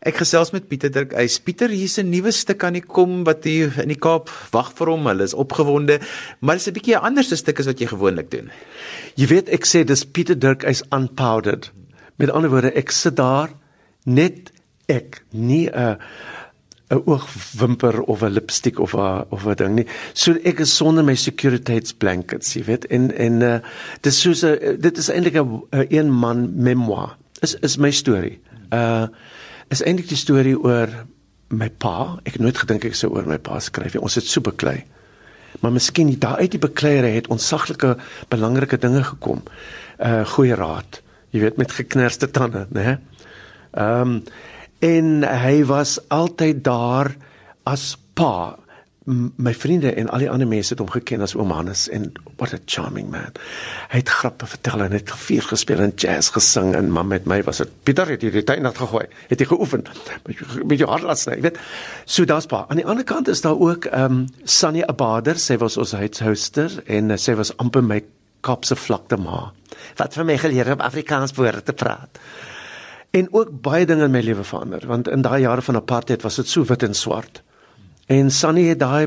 Ek gesels met Pieter Dirk. Hy's Pieter, hier's 'n nuwe stuk aan die kom wat hier in die Kaap wag vir hom. Hulle is opgewonde, maar dit is 'n bietjie 'n ander stuk as wat jy gewoonlik doen. Jy weet ek sê dis Pieter Dirk is unpowdered. Met ander woorde, ek sit daar net ek, nie 'n 'n oogwimper of 'n lipstik of 'n of 'n ding nie. So ek is sonder my sekuriteitsblankets, jy weet. En en uh, dis soos 'n dit is eintlik 'n een man memoir. Is is my storie. Uh is eintlik die storie oor my pa. Ek het nooit gedink ek sou oor my pa skryf nie. Ons het so beklei. Maar miskien daar uit die bekleierery het ons saglike belangrike dinge gekom. Uh goeie raad. Jy weet met geknerste tande, né? Ehm um, en hy was altyd daar as pa my vriende en al die ander mense het hom geken as oom Hannes en what a charming man. Hy het grappe vertel en het vier gespeel en jazz gesing en mam met my was dit Pieter het hierdie tyd nat gegooi. Het hy geoefen met jou hart laat sny, weet. So daar's pa. Aan die ander kant is daar ook ehm um, Sunny Abader, sy was ons huishouster en uh, sy was amper my Kaapse vlakte ma. Wat vir my geleer om Afrikaans woorde te praat. En ook baie dinge in my lewe verander want in daai jare van apartheid was dit so wit en swart. En Sunny het daai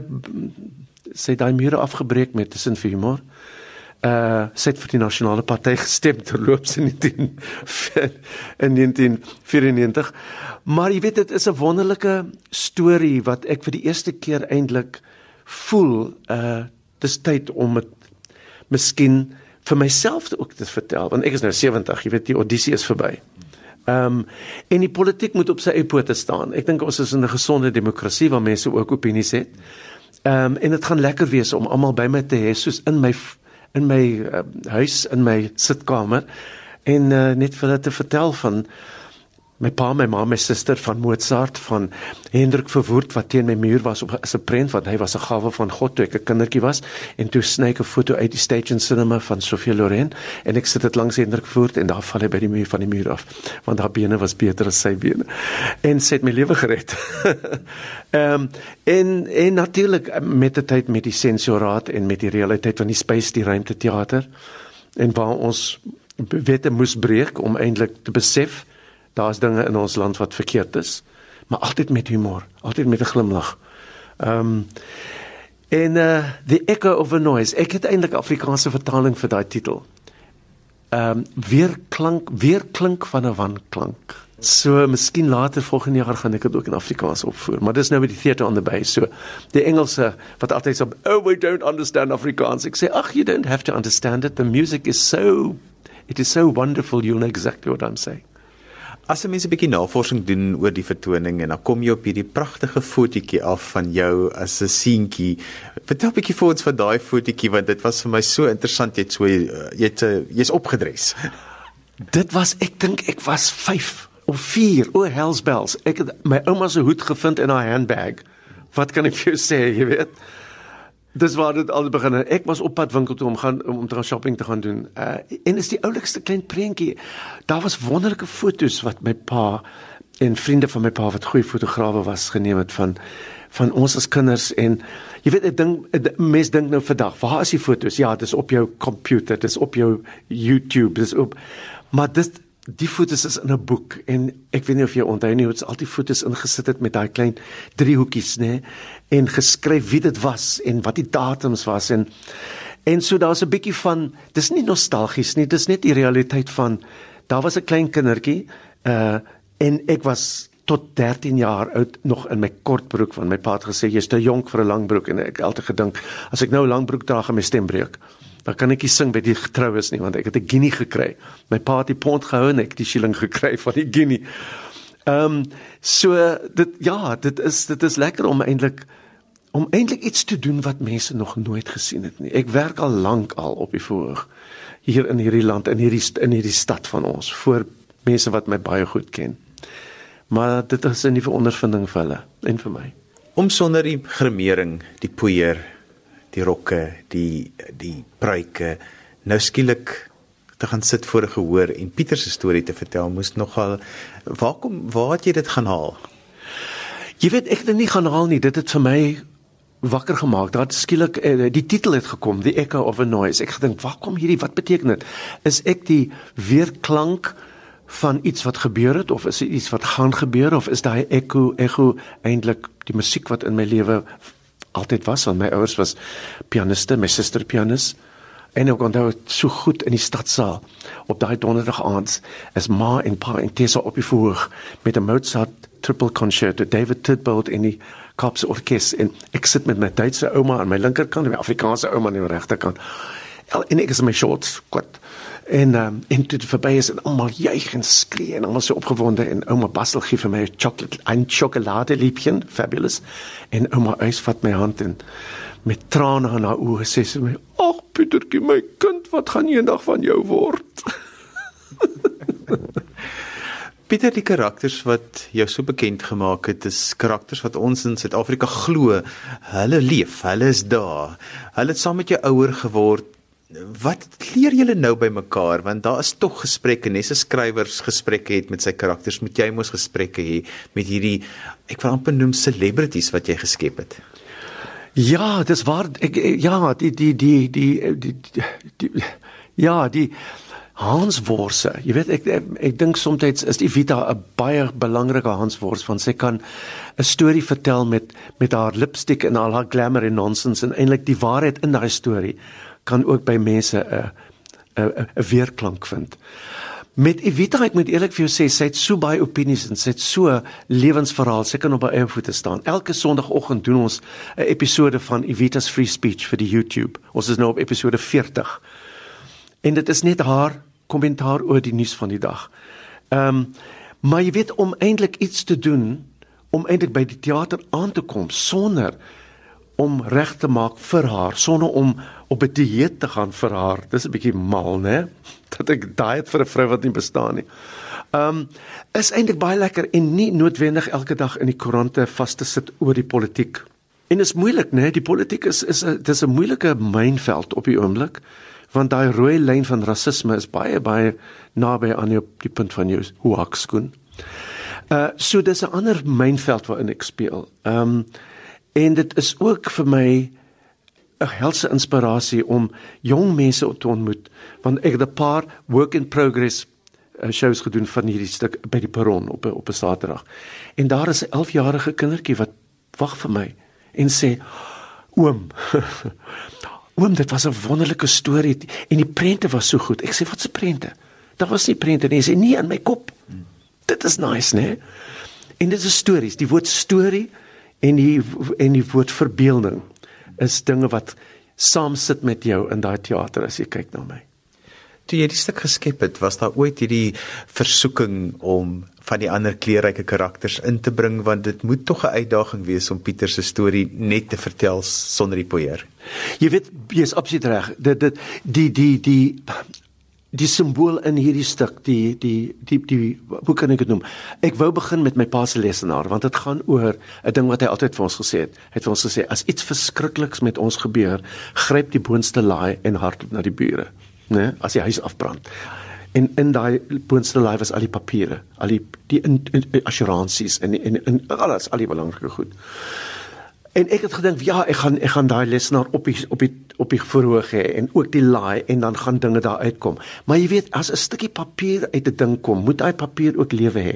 sy daai mure afgebreek met tussen vir humor. Uh sy het vir die nasionale party gestem terloops in 19 in 1994. Maar jy weet dit is 'n wonderlike storie wat ek vir die eerste keer eintlik voel uh dis tyd om dit miskien vir myself ook te vertel want ek is nou 70, jy weet die Odyssee is verby. Ehm um, en die politiek moet op sy eie pote staan. Ek dink ons is in 'n gesonde demokrasie waar mense ook opinies het. Ehm um, en dit gaan lekker wees om almal by my te hê soos in my in my uh, huis in my sitkamer en uh, net vir hulle te vertel van my pa, my ma, my suster van Mozart van Hendrik Verwoerd wat teen my muur was op as 'n prent wat hy was 'n gawe van God toe ek 'n kindertjie was en toe sny ek 'n foto uit die Station Cinema van Sofia Loren en ek sit dit langs Hendrik Verwoerd en daar val hy by die muur van die muur af want haar bene was beter as sy bene en sê het my lewe gered. Ehm um, en en natuurlik met die tyd met die sensoraat en met die realiteit van die space die ruimte teater en waar ons wette moes breek om eintlik te besef daar's dinge in ons land wat verkeerd is, maar altyd met humor, altyd met 'n glimlag. Ehm um, en uh the echo of a noise. Ek het eintlik Afrikaanse vertaling vir daai titel. Ehm um, weer klank, weer klink van 'n wanklank. So miskien later volgende jaar gaan ek dit ook in Afrikaans opvoer, maar dis nou met die theater on the bay. So die Engelse wat altyd so oh we don't understand Afrikaans. Ek sê ag you don't have to understand it. The music is so it is so wonderful you'll know exactly what I'm saying. As jy mense 'n bietjie navorsing doen oor die vertoning en dan kom jy op hierdie pragtige fotootjie af van jou as 'n seentjie. Vertel 'n bietjie vir ons van daai fotootjie want dit was vir my so interessant jy het so jy't jy's opgedres. Dit was ek dink ek was 5 of 4 o hellsbells. Ek het my ouma se hoed gevind in haar handbag. Wat kan ek vir jou sê, jy weet? Dis waar dit al begin. Ek was op pad winkel toe om gaan om te gaan shopping te gaan doen. Uh en is die oulikste klein prentjie. Daar was wonderlike fotos wat my pa en vriende van my pa wat goeie fotograwe was geneem het van van ons as kinders en jy weet ek dink mense dink nou vandag, waar is die fotos? Ja, dis op jou komputer, dis op jou YouTube, dis op maar dit die fotos is in 'n boek en ek weet nie of jy onthou nie hoe dit al die fotos ingesit het met daai klein driehoekies nê en geskryf wie dit was en wat die datums was en en so daar's 'n bietjie van dis nie nostalgies nie dis net die realiteit van daar was 'n klein kindertjie uh en ek was tot 13 jaar oud nog in my kortbroek van my pa het gesê jy's te jonk vir 'n lang broek en ek het altyd gedink as ek nou 'n lang broek dra gaan my stem breek dan kan ek nie sing by die getroues nie want ek het 'n guinea gekry. My pa het die pond gehou en ek die shilling gekry van die guinea. Ehm um, so dit ja, dit is dit is lekker om eintlik om eintlik iets te doen wat mense nog nooit gesien het nie. Ek werk al lank al op die voorg hier in hierdie land in hierdie in hierdie stad van ons vir mense wat my baie goed ken. Maar dit is 'n nuwe ondervinding vir hulle en vir my. Om sonder die gremering, die poeier die rokke, die die pruike nou skielik te gaan sit voor 'n gehoor en Pieter se storie te vertel moes nogal waar kom waar het jy dit gaan haal? Jy weet ek het dit nie gaan haal nie, dit het vir my wakker gemaak. Daar skielik eh, die titel het gekom, The Echo of a Noise. Ek gedink, waar kom hierdie wat beteken dit? Is ek die weerklank van iets wat gebeur het of is dit iets wat gaan gebeur of is daai ekko ekko eintlik die musiek wat in my lewe altyd was want my ouers was pianiste my suster pianis. En ek onthou so goed in die stadsaal op daai donderdag aand as ma en pa en Tessa op die voorg met 'n Mozart triple concerto David Titbold in die Kaapse orkes. En ek sit met my Duitse ouma aan my linkerkant en my Afrikaanse ouma aan die regterkant en ek is in my shorts kwart En um, en toe verby is en almal juig en skree en almal so opgewonde en ouma Basel gee vir my 'n chocolate en sjokolade liepjie, fabulous. En ouma eis vat my hand en met trane in haar oë sê sy my: "Ag Pietertjie, my kind, wat gaan eendag van jou word?" Pieter, die karakters wat jou so bekend gemaak het, is karakters wat ons in Suid-Afrika glo. Hulle leef, hulle is daar. Hulle het saam met jou ouer geword wat leer julle nou by mekaar? Want daar is tog gesprekke. Nes as skrywers gesprekke het met sy karakters. Moet jy mos gesprekke hê met hierdie ek wil amper noem celebrities wat jy geskep het. Ja dis waar. Ek ja die die die die die, die, die ja die Hans Worse jy weet ek ek, ek dink soms is die Vita 'n baie belangrike Hans Wors want sy kan 'n storie vertel met met haar lipstick en al haar glamour en nonsens en eintlik die waarheid in daai storie kan ook by mense 'n 'n 'n weerklank vind. Met Evita ek moet eerlik vir jou sê sy het so baie opinies en sy het so lewensverhaal sy kan op haar eie voete staan. Elke sonoggend doen ons 'n episode van Evita's Free Speech vir die YouTube. Ons is nou op episode 40. En dit is net haar kommentaar oor die nuus van die dag. Ehm um, maar jy weet om eintlik iets te doen om eintlik by die teater aan te kom sonder om reg te maak vir haar sonder om op 'n dieet te gaan vir haar. Dis 'n bietjie mal, né? Dat ek dieet vir 'n vrou wat nie bestaan nie. Um is eintlik baie lekker en nie noodwendig elke dag in die koerante vas te sit oor die politiek. En is moeilik, né? Die politiek is is 'n dis 'n moeilike mynveld op die oomblik want daai rooi lyn van rasisme is baie baie naby aan jou die punt van jou hoekskoen. Uh so dis 'n ander mynveld waarin ek speel. Um En dit is ook vir my 'n helse inspirasie om jong mense te ontmoet want ek het 'n paar work in progress uh, shows gedoen van hierdie stuk by die perron op op 'n Saterdag. En daar is 'n 11-jarige kindertjie wat wag vir my en sê oom Oom, dit was 'n wonderlike storie en die prente was so goed. Ek sê wat se prente? Daar was nie prente nie. Hy sê nee in my kop. Dit is nice, né? En dit is stories. Die woord storie en die en die woord verbeelding is dinge wat saam sit met jou in daai teater as jy kyk na my. Toe jy die stuk geskep het, was daar ooit hierdie versoeking om van die ander kleurryke karakters in te bring want dit moet tog 'n uitdaging wees om Pieter se storie net te vertel sonder die poeier. Jy weet, jy is absoluut reg. Dit dit die die die die simbool in hierdie stuk die die die die hoe kan ek dit noem? Ek wou begin met my pa se lesenaar want dit gaan oor 'n ding wat hy altyd vir ons gesê het. Hy het vir ons gesê as iets verskrikliks met ons gebeur gryp die boonste laai en hardloop na die bure. Né? As die huis afbrand. En in daai boonste laai was al die papiere al die die assuransies en en, en alles al die belangrike goed En ek het gedink ja, ek gaan ek gaan daai lesenaar op die op die op die verhoog hê en ook die laai en dan gaan dinge daar uitkom. Maar jy weet, as 'n stukkie papier uit 'n ding kom, moet daai papier ook lewe hê.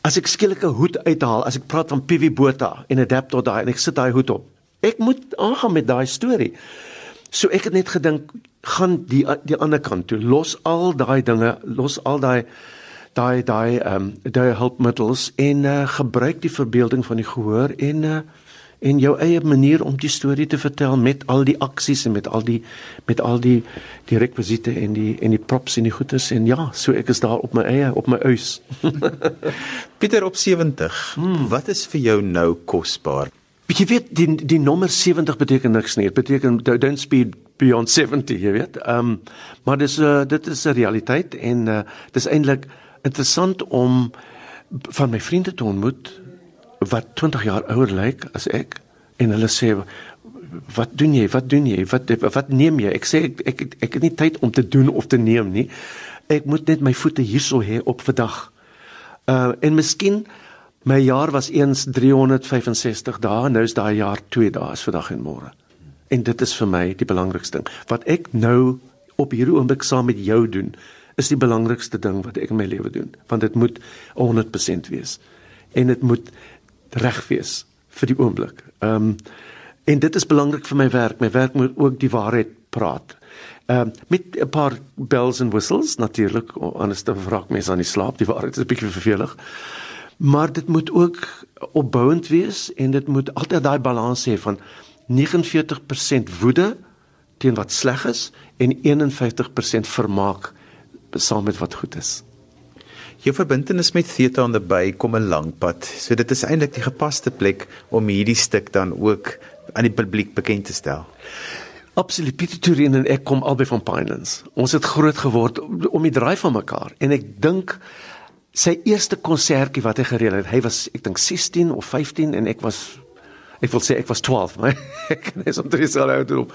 As ek skielik 'n hoed uithaal, as ek praat van PV Botha en 'n adapter daai en ek sit daai hoed op. Ek moet aangaan met daai storie. So ek het net gedink gaan die die ander kant toe, los al daai dinge, los al daai daai daai ehm um, daai hulpmiddels en uh, gebruik die verbeelding van die gehoor en uh, en jou eie manier om die storie te vertel met al die aksies en met al die met al die die rekwisiete en die en die props en die goeders en ja, so ek is daar op my eie op my huis. Pieter op 70. Hmm. Wat is vir jou nou kosbaar? Jy weet die die nommer 70 beteken niks nie. Dit beteken don't speed beyond 70, jy weet. Ehm um, maar dis uh, dit is 'n realiteit en uh, dis eintlik interessant om van my vriende te ontmoet wat 20 jaar ouer lyk as ek en hulle sê wat doen jy? Wat doen jy? Wat wat neem jy? Ek sê ek ek, ek het nie tyd om te doen of te neem nie. Ek moet net my voete hierso hê op vandag. Uh en miskien my jaar was eens 365 dae nou is daai jaar 2 dae is vandag en môre. En dit is vir my die belangrikste ding. Wat ek nou op hierdie oomblik saam met jou doen is die belangrikste ding wat ek in my lewe doen, want dit moet 100% wees. En dit moet reg wees vir die oomblik. Ehm um, en dit is belangrik vir my werk. My werk moet ook die waarheid praat. Ehm um, met 'n paar bells and whistles natuurlik, anders dan raak mense aan die slaap. Die waarheid is 'n bietjie vervelig. Maar dit moet ook opbouend wees en dit moet altyd daai balans hê van 49% woede teen wat sleg is en 51% vermaak saam met wat goed is. Jou verbintenis met Theta on the Bay kom 'n lang pad. So dit is eintlik die gepaste plek om hierdie stuk dan ook aan die publiek bekend te stel. Absoluut. Pieter Turin en ek kom albei van Pinelands. Ons het groot geword om die draai van mekaar en ek dink sy eerste konsertjie wat hy gereël het, hy was ek dink 16 of 15 en ek was ek wil sê ek was 12, maar ek is omtrent so oud Ehm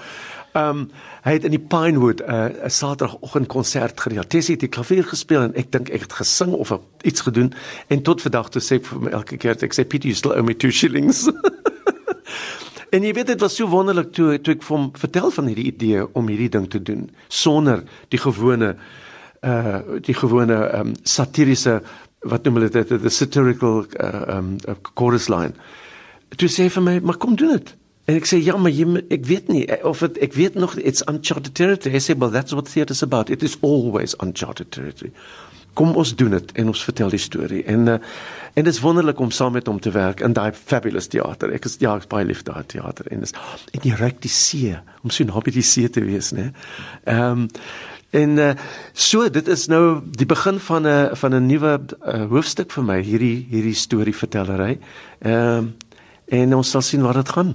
um, hy het in die Pinewood 'n uh, 'n Saterdagoggend konsert gereël. Tessie het die klavier gespeel en ek dink ek het gesing of iets gedoen en tot vandag toe sê vir my elke keer ek sê Pieter you still owe me 2 shillings. en jy weet dit was so wonderlik toe toe ek hom vertel van hierdie idee om hierdie ding te doen sonder die gewone uh die gewone ehm um, satiriese wat noem hulle dit the satirical uh, um chorus line. Toe sê hy vir my maar kom doen dit. En ek sê ja, maar jy ek weet nie eh, of het, ek weet nog it's uncharted territory. Hy sê well that's what theatre is about. It is always uncharted territory. Kom ons doen dit en ons vertel die storie. En uh, en dit is wonderlik om saam met hom te werk in daai fabulous teater. Ek is ja, ek baie lief daai teater en dis en jy ruik die see om so naby die see te wees, né? Ehm um, en uh, so dit is nou die begin van 'n van 'n nuwe uh, hoofstuk vir my hierdie hierdie storie vertellery. Ehm um, en ons sal sien waar dit gaan.